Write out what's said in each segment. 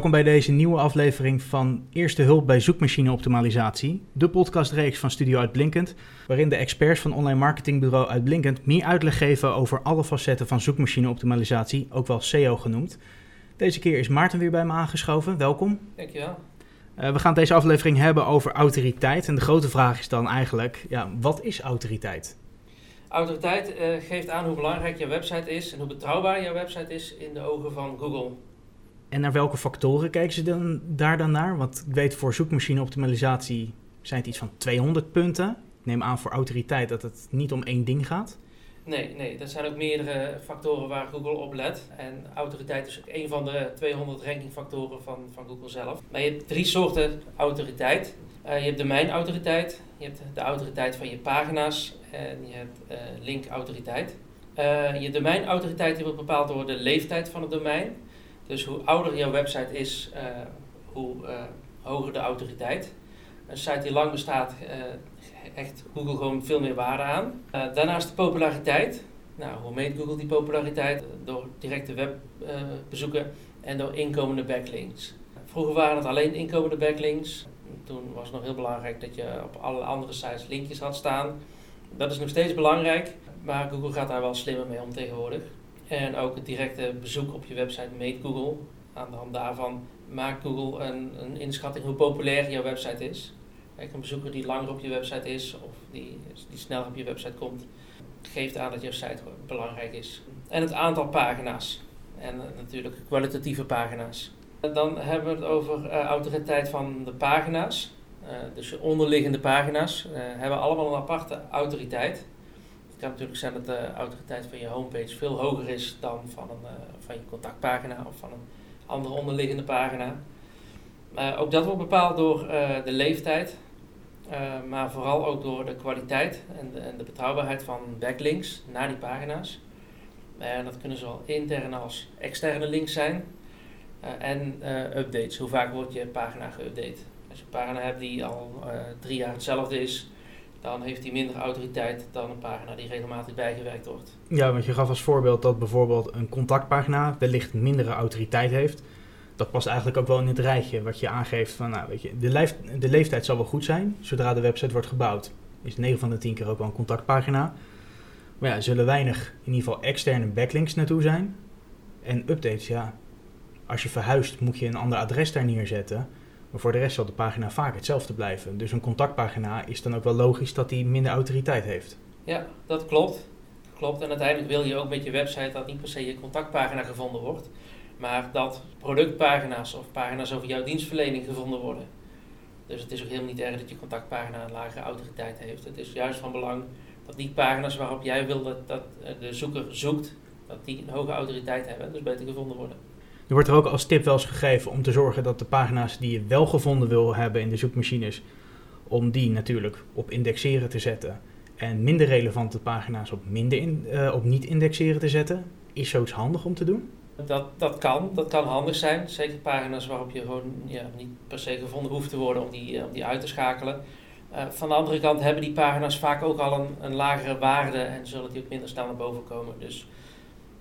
Welkom bij deze nieuwe aflevering van Eerste Hulp bij Zoekmachine Optimalisatie, de podcastreeks van Studio Uitblinkend, waarin de experts van online marketingbureau Uitblinkend meer uitleg geven over alle facetten van zoekmachine optimalisatie, ook wel SEO genoemd. Deze keer is Maarten weer bij me aangeschoven. Welkom. Dankjewel. Uh, we gaan deze aflevering hebben over autoriteit. En de grote vraag is dan eigenlijk, ja, wat is autoriteit? Autoriteit uh, geeft aan hoe belangrijk jouw website is en hoe betrouwbaar jouw website is in de ogen van Google. En naar welke factoren kijken ze dan, daar dan naar? Want ik weet voor zoekmachine optimalisatie zijn het iets van 200 punten. Ik neem aan voor autoriteit dat het niet om één ding gaat. Nee, nee, er zijn ook meerdere factoren waar Google op let. En autoriteit is ook een van de 200 rankingfactoren van, van Google zelf. Maar je hebt drie soorten autoriteit. Uh, je hebt domeinautoriteit, je hebt de autoriteit van je pagina's en je hebt uh, linkautoriteit. Uh, je domeinautoriteit wordt bepaald door de leeftijd van het domein. Dus hoe ouder jouw website is, hoe hoger de autoriteit. Een site die lang bestaat, echt Google gewoon veel meer waarde aan. daarnaast de populariteit. Nou, hoe meet Google die populariteit? Door directe webbezoeken en door inkomende backlinks. Vroeger waren het alleen inkomende backlinks. Toen was het nog heel belangrijk dat je op alle andere sites linkjes had staan. Dat is nog steeds belangrijk, maar Google gaat daar wel slimmer mee om tegenwoordig. En ook het directe bezoek op je website meet Google. Aan de hand daarvan maakt Google een, een inschatting hoe populair jouw website is. Kijk, een bezoeker die langer op je website is of die, die sneller op je website komt, geeft aan dat jouw site belangrijk is. En het aantal pagina's. En natuurlijk kwalitatieve pagina's. Dan hebben we het over uh, autoriteit van de pagina's. Uh, dus onderliggende pagina's uh, hebben allemaal een aparte autoriteit. Kan natuurlijk zijn dat de autoriteit van je homepage veel hoger is dan van, een, van je contactpagina of van een andere onderliggende pagina. ook dat wordt bepaald door de leeftijd, maar vooral ook door de kwaliteit en de, en de betrouwbaarheid van backlinks naar die pagina's. En dat kunnen zowel interne als externe links zijn. En updates. Hoe vaak wordt je pagina geüpdate? Als je een pagina hebt die al drie jaar hetzelfde is, dan heeft die minder autoriteit dan een pagina die regelmatig bijgewerkt wordt. Ja, want je gaf als voorbeeld dat bijvoorbeeld een contactpagina wellicht mindere autoriteit heeft. Dat past eigenlijk ook wel in het rijtje wat je aangeeft van, nou weet je, de, de leeftijd zal wel goed zijn zodra de website wordt gebouwd. Is 9 van de 10 keer ook wel een contactpagina. Maar ja, zullen weinig, in ieder geval externe backlinks naartoe zijn. En updates, ja, als je verhuist moet je een ander adres daar neerzetten. Maar voor de rest zal de pagina vaak hetzelfde blijven. Dus een contactpagina is dan ook wel logisch dat die minder autoriteit heeft. Ja, dat klopt. Klopt. En uiteindelijk wil je ook met je website dat niet per se je contactpagina gevonden wordt. Maar dat productpagina's of pagina's over jouw dienstverlening gevonden worden. Dus het is ook helemaal niet erg dat je contactpagina een lagere autoriteit heeft. Het is juist van belang dat die pagina's waarop jij wil dat, dat de zoeker zoekt, dat die een hoge autoriteit hebben. Dus beter gevonden worden. Er wordt er ook als tip wel eens gegeven om te zorgen dat de pagina's die je wel gevonden wil hebben in de zoekmachines, om die natuurlijk op indexeren te zetten. En minder relevante pagina's op, minder in, uh, op niet indexeren te zetten. Is zoiets handig om te doen? Dat, dat kan, dat kan handig zijn. Zeker pagina's waarop je gewoon ja, niet per se gevonden hoeft te worden om die, uh, om die uit te schakelen. Uh, van de andere kant hebben die pagina's vaak ook al een, een lagere waarde en zullen die ook minder snel naar boven komen. Dus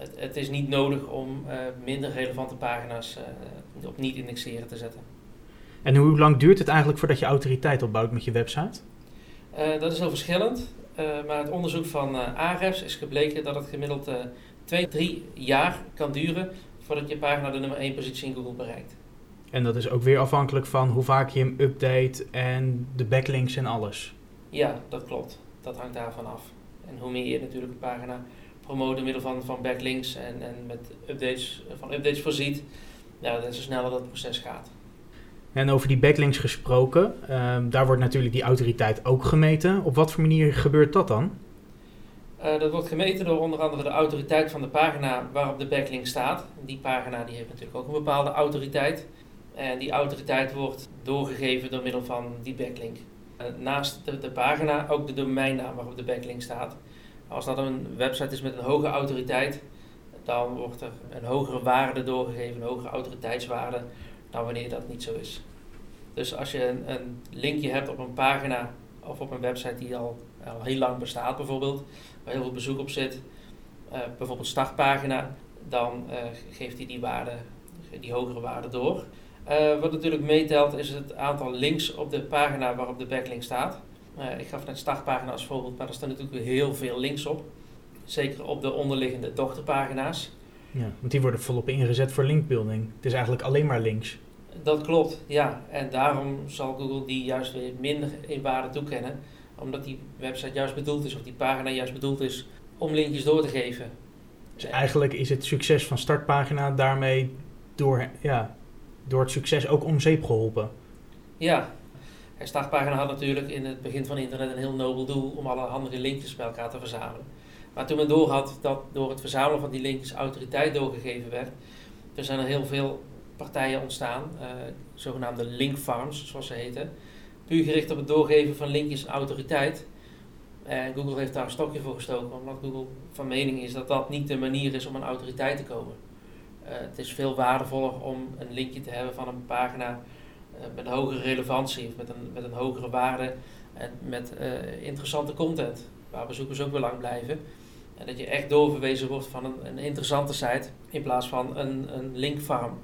het, het is niet nodig om uh, minder relevante pagina's uh, op niet indexeren te zetten. En hoe lang duurt het eigenlijk voordat je autoriteit opbouwt met je website? Uh, dat is heel verschillend. maar het onderzoek van Ahrefs is gebleken dat het gemiddeld 2, 3 jaar kan duren voordat je pagina de nummer 1 positie in Google bereikt. En dat is ook weer afhankelijk van hoe vaak je hem update en de backlinks en alles. Ja, dat klopt. Dat hangt daarvan af. En hoe meer je natuurlijk een pagina door middel van, van backlinks en, en met updates, van updates voorziet, ja, des te sneller dat proces gaat. En over die backlinks gesproken, uh, daar wordt natuurlijk die autoriteit ook gemeten. Op wat voor manier gebeurt dat dan? Uh, dat wordt gemeten door onder andere de autoriteit van de pagina waarop de backlink staat. Die pagina die heeft natuurlijk ook een bepaalde autoriteit. En die autoriteit wordt doorgegeven door middel van die backlink. Uh, naast de, de, pagina ook de domeinnaam waarop de backlink staat. Als dat een website is met een hoge autoriteit, dan wordt er een hogere waarde doorgegeven, een hogere autoriteitswaarde, dan wanneer dat niet zo is. Dus als je een, een linkje hebt op een pagina of op een website die al, al heel lang bestaat bijvoorbeeld, waar heel veel bezoek op zit, uh, bijvoorbeeld startpagina, dan uh, geeft hij die waarde, die hogere waarde door. Uh, wat natuurlijk meetelt is het aantal links op de pagina waarop de backlink staat. Uh, ik gaf net startpagina als voorbeeld, maar er staan natuurlijk heel veel links op. Zeker op de onderliggende dochterpagina's. Ja, want die worden volop ingezet voor linkbuilding. Het is eigenlijk alleen maar links. Dat klopt, ja. En daarom zal Google die juist weer minder in waarde toekennen. Omdat die website juist bedoeld is, of die pagina juist bedoeld is, om linkjes door te geven. Dus eigenlijk is het succes van startpagina daarmee door, ja, door het succes ook om zeep geholpen. Ja, en startpagina had natuurlijk in het begin van internet een heel nobel doel om alle handige linkjes bij elkaar te verzamelen. Maar toen men doorhad dat door het verzamelen van die linkjes autoriteit doorgegeven werd, er zijn er heel veel partijen ontstaan, uh, zogenaamde linkfarms, zoals ze heten. Puur gericht op het doorgeven van linkjes autoriteit. En Google heeft daar een stokje voor gestoken, omdat Google van mening is dat dat niet de manier is om aan autoriteit te komen. Uh, het is veel waardevoller om een linkje te hebben van een pagina met een hogere relevantie of met een, met een hogere waarde en met interessante content, waar bezoekers ook weer lang blijven. En dat je echt doorverwezen wordt van een, een interessante site in plaats van een, een linkfarm.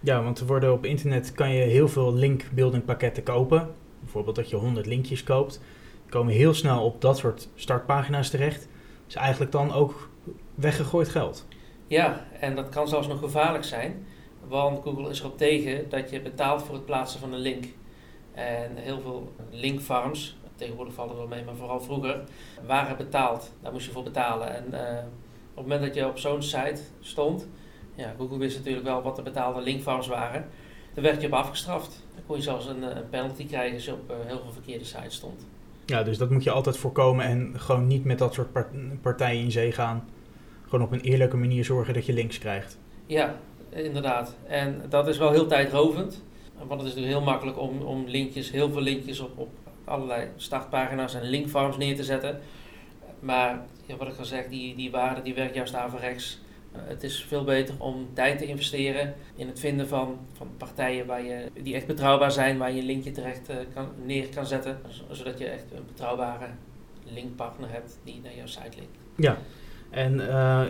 Ja, want er worden op internet kan je heel veel linkbuilding pakketten kopen. Bijvoorbeeld dat je 100 linkjes koopt. Die komen heel snel op dat soort startpagina's terecht. is eigenlijk dan ook weggegooid geld. Ja, en dat kan zelfs nog gevaarlijk zijn. Want Google is erop tegen dat je betaalt voor het plaatsen van een link. En heel veel linkfarms, tegenwoordig valt er wel mee, maar vooral vroeger, waren betaald. Daar moest je voor betalen. En uh, op het moment dat je op zo'n site stond, ja, Google wist natuurlijk wel wat de betaalde linkfarms waren. Daar werd je op afgestraft. Dan kon je zelfs een, eh, een penalty krijgen als je op uh, heel veel verkeerde sites stond. Ja, dus dat moet je altijd voorkomen en gewoon niet met dat soort partijen in zee gaan. Gewoon op een eerlijke manier zorgen dat je links krijgt. Ja, inderdaad. En dat is wel heel tijdrovend. Want het is natuurlijk heel makkelijk om, om linkjes, heel veel linkjes op, op allerlei startpagina's en linkfarms neer te zetten. Maar ja, wat ik al zeg, die, die waarde die werkt juist averechts. Uh, het is veel beter om tijd te investeren in het vinden van, van partijen waar je, die echt betrouwbaar zijn, waar je een linkje terecht uh, kan, neer kan zetten. Zodat je echt een betrouwbare linkpartner hebt die naar jouw site linkt. Ja, en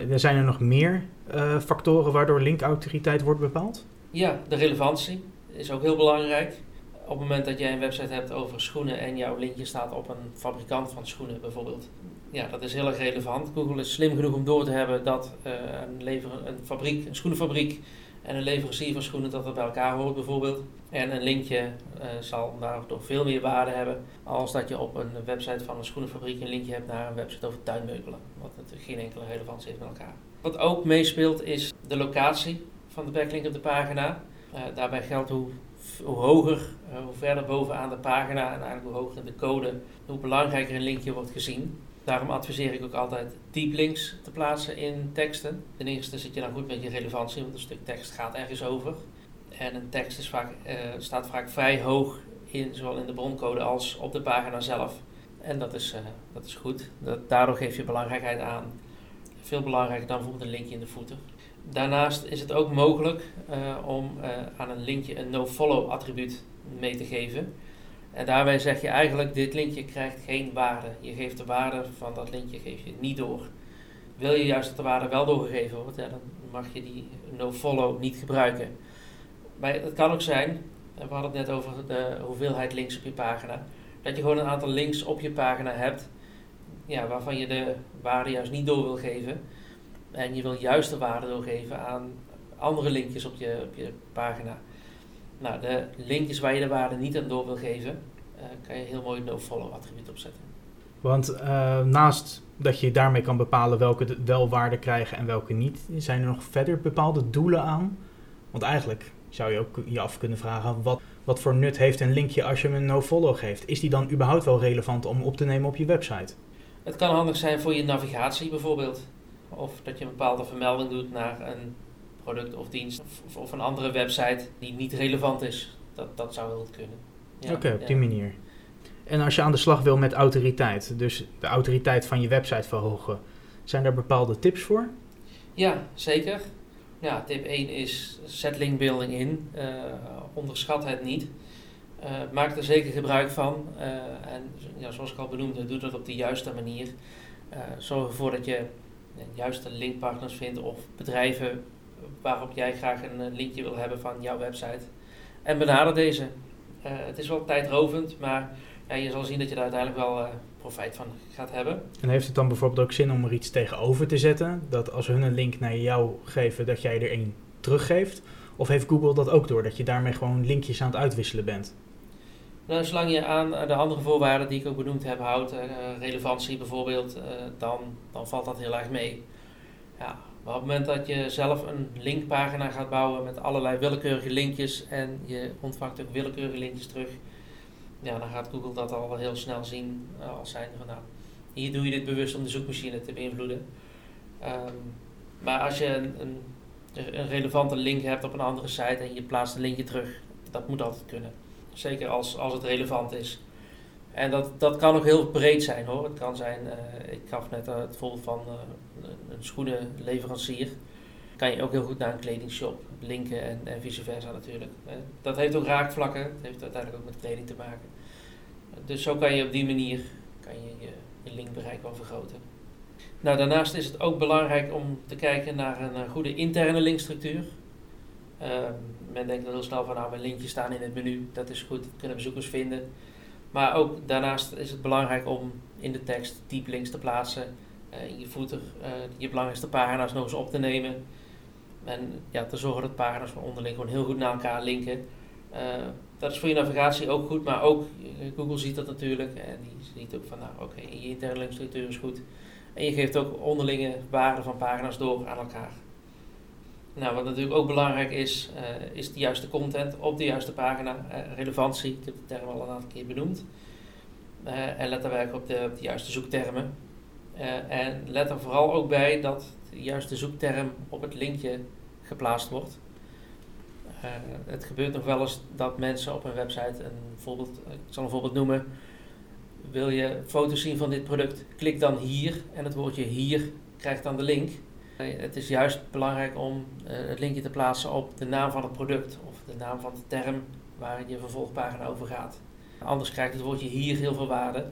er zijn er nog meer factoren waardoor linkautoriteit wordt bepaald? Ja, de relevantie is ook heel belangrijk op het moment dat jij een website hebt over schoenen en jouw linkje staat op een fabrikant van schoenen bijvoorbeeld. Ja, dat is heel erg relevant. Google is slim genoeg om door te hebben dat uh, een, een, fabriek, een schoenenfabriek en een leverancier van schoenen dat dat bij elkaar hoort bijvoorbeeld. En een linkje uh, zal daardoor veel meer waarde hebben als dat je op een website van een schoenenfabriek een linkje hebt naar een website over tuinmeubelen. Wat natuurlijk geen enkele relevantie heeft met elkaar. Wat ook meespeelt is de locatie van de backlink op de pagina. Uh, daarbij geldt hoe hoger, uh, hoe verder bovenaan de pagina en eigenlijk hoe hoger de code, hoe belangrijker een linkje wordt gezien. Daarom adviseer ik ook altijd deep links te plaatsen in teksten. Ten eerste zit je dan goed met je relevantie, want een stuk tekst gaat ergens over. En een tekst is vaak, uh, staat vaak vrij hoog in, zowel in de broncode als op de pagina zelf. En dat is, uh, dat is goed. Dat, daardoor geef je belangrijkheid aan. Veel belangrijker dan bijvoorbeeld een linkje in de voeten. Daarnaast is het ook mogelijk uh, om aan een linkje een nofollow attribuut mee te geven. En daarbij zeg je eigenlijk, dit linkje krijgt geen waarde. Je geeft de waarde van dat linkje geef je niet door. Wil je juist dat de waarde wel doorgegeven wordt, ja, dan mag je die nofollow niet gebruiken. Maar het kan ook zijn, we hadden het net over de hoeveelheid links op je pagina, dat je gewoon een aantal links op je pagina hebt, ja, waarvan je de waarde juist niet door wil geven. En je wil juist de waarde doorgeven aan andere linkjes op je, op je pagina. Nou, de linkjes waar je de waarde niet aan door wil geven, uh, kan je heel mooi een no-follow attribuut opzetten. Want uh, naast dat je daarmee kan bepalen welke wel waarde krijgen en welke niet, zijn er nog verder bepaalde doelen aan? Want eigenlijk zou je ook je af kunnen vragen, wat, wat voor nut heeft een linkje als je hem een no-follow geeft? Is die dan überhaupt wel relevant om op te nemen op je website? Het kan handig zijn voor je navigatie bijvoorbeeld. Of dat je een bepaalde vermelding doet naar een product of dienst of, of een andere website die niet relevant is. Dat, dat zou heel goed kunnen. Ja, Oké, op die manier. En als je aan de slag wil met autoriteit, dus de autoriteit van je website verhogen, zijn daar bepaalde tips voor? Ja, zeker. Ja, tip 1 is zet linkbuilding in. Uh, onderschat het niet. Uh, maak er zeker gebruik van. Uh, en ja, zoals ik al benoemde, doe dat op de juiste manier. zorg ervoor dat je juiste linkpartners vindt of bedrijven waarop jij graag een linkje wil hebben van jouw website. En benader deze. het is wel tijdrovend, maar ja, je zal zien dat je daar uiteindelijk wel profijt van gaat hebben. En heeft het dan bijvoorbeeld ook zin om er iets tegenover te zetten? Dat als hun een link naar jou geven, dat jij er één teruggeeft? Of heeft Google dat ook door, dat je daarmee gewoon linkjes aan het uitwisselen bent? Nou, zolang je aan de andere voorwaarden die ik ook benoemd heb houdt, relevantie bijvoorbeeld, dan, dan valt dat heel erg mee. Ja, maar op het moment dat je zelf een linkpagina gaat bouwen met allerlei willekeurige linkjes en je ontvangt ook willekeurige linkjes terug, ja, dan gaat Google dat al heel snel zien uh, als zijnde van nou, hier doe je dit bewust om de zoekmachine te beïnvloeden. Um, maar als je een, een, een, relevante link hebt op een andere site en je plaatst een linkje terug, dat moet altijd kunnen. Zeker als, als het relevant is. En dat, dat kan ook heel breed zijn hoor. Het kan zijn, uh, ik gaf net het voorbeeld van uh, een schoenenleverancier. Kan je ook heel goed naar een kledingshop linken en, vice versa natuurlijk. dat heeft ook raakvlakken. Het heeft uiteindelijk ook met kleding te maken. Dus zo kan je op die manier kan je, je, linkbereik wel vergroten. Nou, daarnaast is het ook belangrijk om te kijken naar een goede interne linkstructuur. Uh, men denkt dan heel snel van, nou, mijn linkjes staan in het menu, dat is goed, dat kunnen bezoekers vinden. Maar ook daarnaast is het belangrijk om in de tekst deep links te plaatsen, uh, in je footer uh, je belangrijkste pagina's nog eens op te nemen. En ja, te zorgen dat pagina's van onderling gewoon heel goed naar elkaar linken. Uh, dat is voor je navigatie ook goed, maar ook Google ziet dat natuurlijk. En die ziet ook van, nou oké, je interne linkstructuur is goed. En je geeft ook onderlinge waarden van pagina's door aan elkaar. Nou, wat natuurlijk ook belangrijk is, uh, is de juiste content op de juiste pagina. Uh, relevantie, ik heb de term al een aantal keer benoemd. Uh, en let daarbij op de, op de juiste zoektermen. en let er vooral ook bij dat de juiste zoekterm op het linkje geplaatst wordt. het gebeurt nog wel eens dat mensen op een website, een voorbeeld, ik zal een voorbeeld noemen, wil je foto's zien van dit product, klik dan hier en het woordje hier krijgt dan de link. Het is juist belangrijk om uh, het linkje te plaatsen op de naam van het product of de naam van de term waar je vervolgpagina over gaat. Anders krijgt het woordje hier heel veel waarde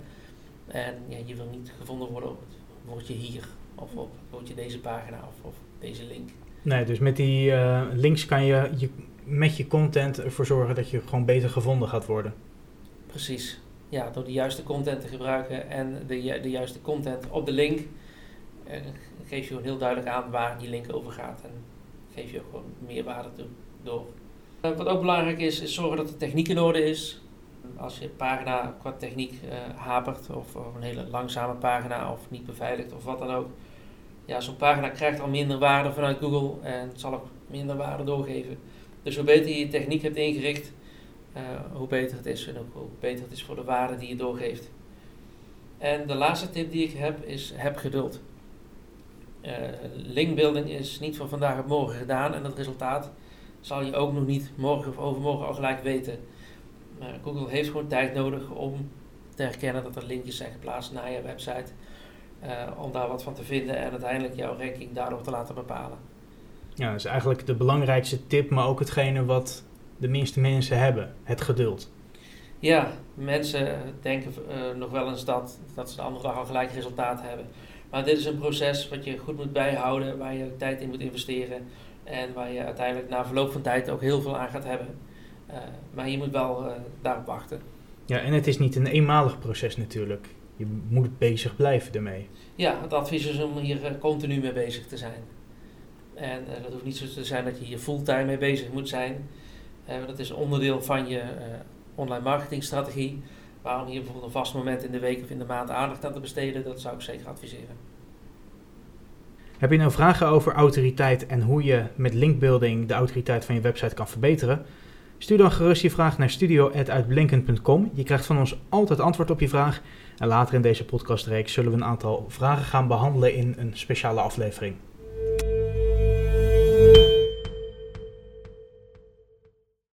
en ja, je wil niet gevonden worden op het woordje hier of op het woordje deze pagina of, of deze link. Nee, dus met die uh, links kan je, je met je content ervoor zorgen dat je gewoon beter gevonden gaat worden. Precies. Ja, door de juiste content te gebruiken en de, de juiste content op de link geef je heel duidelijk aan waar die link over gaat. En geef je ook gewoon meer waarde door. Eh, wat ook belangrijk is, is zorgen dat de techniek in orde is. Als je pagina qua techniek uh, hapert, of, of, een hele langzame pagina, of niet beveiligd, of wat dan ook. Ja, zo'n pagina krijgt al minder waarde vanuit Google en zal ook minder waarde doorgeven. Dus hoe beter je je techniek hebt ingericht, uh, hoe beter het is en ook hoe beter het is voor de waarde die je doorgeeft. En de laatste tip die ik heb is: heb geduld. Uh, linkbuilding is niet van vandaag op morgen gedaan en het resultaat zal je ook nog niet morgen of overmorgen al gelijk weten. Maar Google heeft gewoon tijd nodig om te herkennen dat er linkjes zijn geplaatst naar je website. Uh, om daar wat van te vinden en uiteindelijk jouw ranking daardoor te laten bepalen. Ja, dat is eigenlijk de belangrijkste tip, maar ook hetgene wat de minste mensen hebben: het geduld. Ja, mensen denken uh, nog wel eens dat, dat ze de andere dag al gelijk resultaat hebben. Maar dit is een proces wat je goed moet bijhouden, waar je tijd in moet investeren en waar je uiteindelijk na verloop van tijd ook heel veel aan gaat hebben. Uh, maar je moet wel uh, daarop wachten. Ja, en het is niet een eenmalig proces natuurlijk. Je moet bezig blijven ermee. Ja, het advies is om hier uh, continu mee bezig te zijn. En dat hoeft niet zo te zijn dat je hier fulltime mee bezig moet zijn. dat is onderdeel van je online marketingstrategie. Waarom hier bijvoorbeeld een vast moment in de week of in de maand aandacht aan te besteden, dat zou ik zeker adviseren. Heb je nou vragen over autoriteit en hoe je met linkbuilding de autoriteit van je website kan verbeteren? Stuur dan gerust je vraag naar studio.uitblinken.com. Je krijgt van ons altijd antwoord op je vraag. En later in deze podcastreeks zullen we een aantal vragen gaan behandelen in een speciale aflevering.